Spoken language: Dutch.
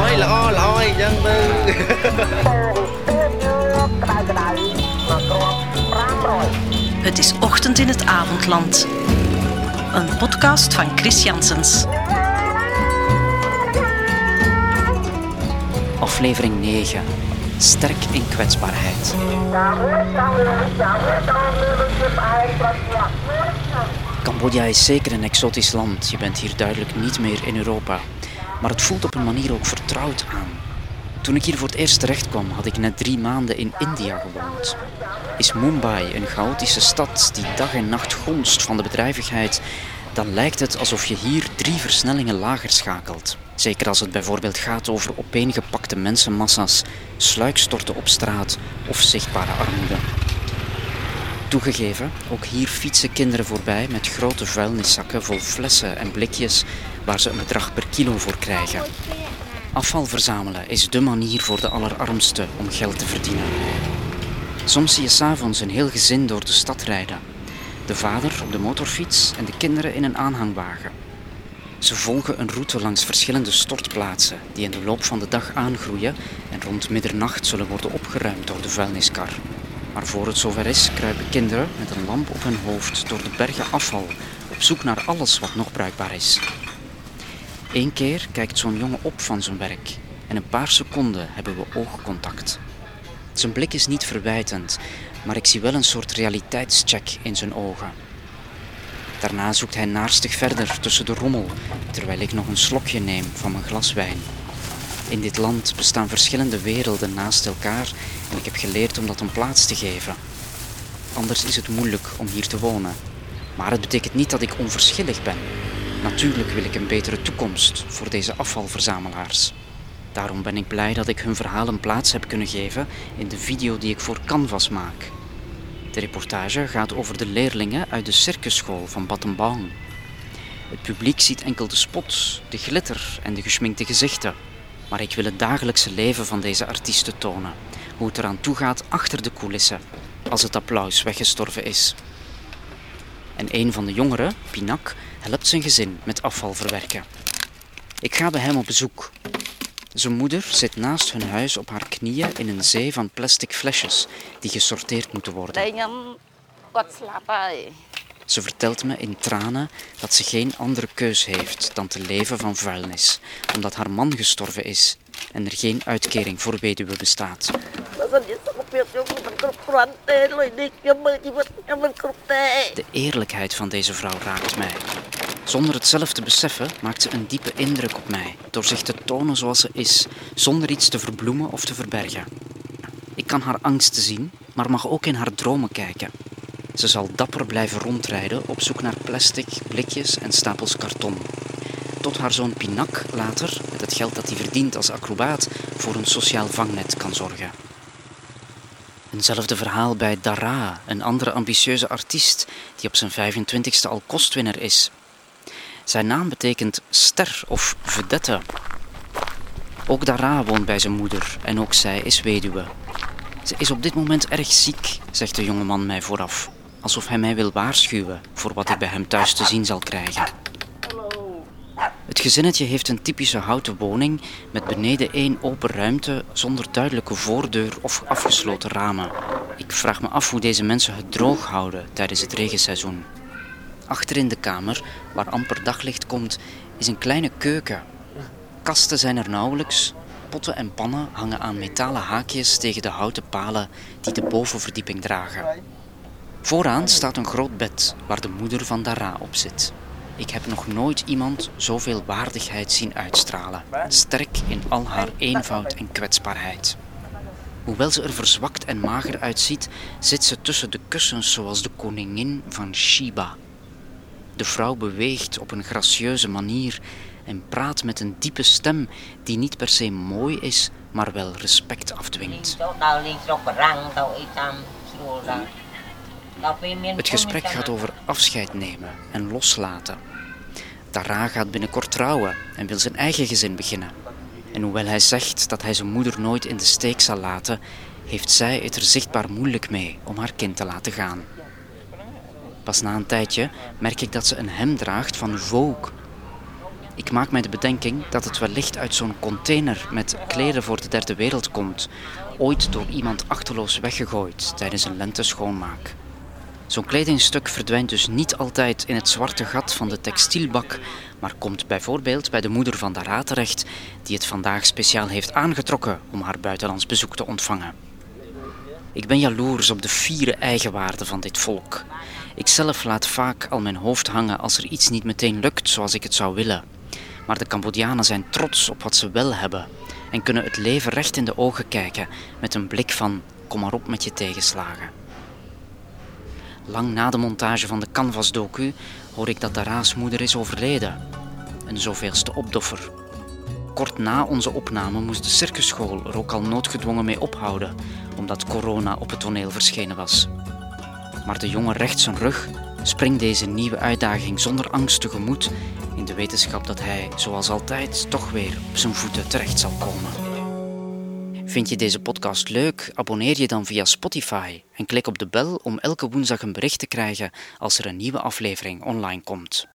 ឲ្យល្អល្អអីចឹងទៅ Het is ochtend in het avondland. Een podcast van Chris Janssens. Aflevering 9. Sterk in kwetsbaarheid. Cambodja is zeker een exotisch land. Je bent hier duidelijk niet meer in Europa. Maar het voelt op een manier ook vertrouwd aan. Toen ik hier voor het eerst terecht kwam, had ik net drie maanden in India gewoond. Is Mumbai een chaotische stad die dag en nacht gonst van de bedrijvigheid, dan lijkt het alsof je hier drie versnellingen lager schakelt. Zeker als het bijvoorbeeld gaat over opeengepakte mensenmassa's, sluikstorten op straat of zichtbare armoede. Toegegeven, ook hier fietsen kinderen voorbij met grote vuilniszakken vol flessen en blikjes waar ze een bedrag per kilo voor krijgen. Afval verzamelen is dé manier voor de allerarmsten om geld te verdienen. Soms zie je s'avonds een heel gezin door de stad rijden. De vader op de motorfiets en de kinderen in een aanhangwagen. Ze volgen een route langs verschillende stortplaatsen die in de loop van de dag aangroeien en rond middernacht zullen worden opgeruimd door de vuilniskar. Maar voor het zover is, kruipen kinderen met een lamp op hun hoofd door de bergen afval op zoek naar alles wat nog bruikbaar is. Eén keer kijkt zo'n jongen op van zijn werk en een paar seconden hebben we oogcontact. Zijn blik is niet verwijtend, maar ik zie wel een soort realiteitscheck in zijn ogen. Daarna zoekt hij naarstig verder tussen de rommel, terwijl ik nog een slokje neem van mijn glas wijn. In dit land bestaan verschillende werelden naast elkaar en ik heb geleerd om dat een plaats te geven. Anders is het moeilijk om hier te wonen. Maar het betekent niet dat ik onverschillig ben. Natuurlijk wil ik een betere toekomst voor deze afvalverzamelaars. Daarom ben ik blij dat ik hun verhaal een plaats heb kunnen geven in de video die ik voor Canvas maak. De reportage gaat over de leerlingen uit de circusschool van Battambang. Het publiek ziet enkel de spots, de glitter en de geschminkte gezichten. Maar ik wil het dagelijkse leven van deze artiesten tonen. Hoe het eraan toe gaat achter de coulissen, als het applaus weggestorven is. En een van de jongeren, Pinak, helpt zijn gezin met afval verwerken. Ik ga bij hem op bezoek. Zijn moeder zit naast hun huis op haar knieën in een zee van plastic flesjes die gesorteerd moeten worden. Ze vertelt me in tranen dat ze geen andere keus heeft dan te leven van vuilnis, omdat haar man gestorven is en er geen uitkering voor weduwe bestaat. De eerlijkheid van deze vrouw raakt mij. Zonder het zelf te beseffen maakt ze een diepe indruk op mij door zich te tonen zoals ze is, zonder iets te verbloemen of te verbergen. Ik kan haar angsten zien, maar mag ook in haar dromen kijken ze zal dapper blijven rondrijden op zoek naar plastic, blikjes en stapels karton. Tot haar zoon Pinak later, met het geld dat hij verdient als acrobaat, voor een sociaal vangnet kan zorgen. Eenzelfde verhaal bij Dara, een andere ambitieuze artiest die op zijn 25ste al kostwinner is. Zijn naam betekent ster of vedette. Ook Dara woont bij zijn moeder en ook zij is weduwe. Ze is op dit moment erg ziek, zegt de jongeman mij vooraf, alsof hij mij wil waarschuwen voor wat ik bij hem thuis te zien zal krijgen. Het gezinnetje heeft een typische houten woning met beneden één open ruimte zonder duidelijke voordeur of afgesloten ramen. Ik vraag me af hoe deze mensen het droog houden tijdens het regenseizoen. Achter in de kamer, waar amper daglicht komt, is een kleine keuken. Kasten zijn er nauwelijks. Potten en pannen hangen aan metalen haakjes tegen de houten palen die de bovenverdieping dragen. Vooraan staat een groot bed waar de moeder van Dara op zit. Ik heb nog nooit iemand zoveel waardigheid zien uitstralen, sterk in al haar eenvoud en kwetsbaarheid. Hoewel ze er verzwakt en mager uitziet, zit ze tussen de kussens zoals de koningin van Sheba. De vrouw beweegt op een gracieuze manier en praat met een diepe stem die niet per se mooi is, maar wel respect afdwingt. Het gesprek gaat over afscheid nemen en loslaten. Dara gaat binnenkort trouwen en wil zijn eigen gezin beginnen. En hoewel hij zegt dat hij zijn moeder nooit in de steek zal laten, heeft zij het er zichtbaar moeilijk mee om haar kind te laten gaan. Pas na een tijdje merk ik dat ze een hem draagt van Vogue. Ik maak mij de bedenking dat het wellicht uit zo'n container met kleren voor de derde wereld komt, ooit door iemand achterloos weggegooid tijdens een lenteschoonmaak. Zo'n kledingstuk verdwijnt dus niet altijd in het zwarte gat van de textielbak, maar komt bijvoorbeeld bij de moeder van Dara terecht, die het vandaag speciaal heeft aangetrokken om haar buitenlands bezoek te ontvangen. Ik ben jaloers op de fiere eigenwaarde van dit volk. Ikzelf laat vaak al mijn hoofd hangen als er iets niet meteen lukt zoals ik het zou willen. Maar de Cambodjanen zijn trots op wat ze wel hebben en kunnen het leven recht in de ogen kijken met een blik van kom maar op met je tegenslagen. Lang na de montage van de Canvas-docu hoor ik dat Dara's moeder is overleden. Een zoveelste opdoffer. Kort na onze opname moest de circusschool er ook al noodgedwongen mee ophouden, omdat corona op het toneel verschenen was. Maar de jongen recht zijn rug, springt deze nieuwe uitdaging zonder angst tegemoet, in de wetenschap dat hij, zoals altijd, toch weer op zijn voeten terecht zal komen. Vind je deze podcast leuk? Abonneer je dan via Spotify en klik op de bel om elke woensdag een bericht te krijgen als er een nieuwe aflevering online komt.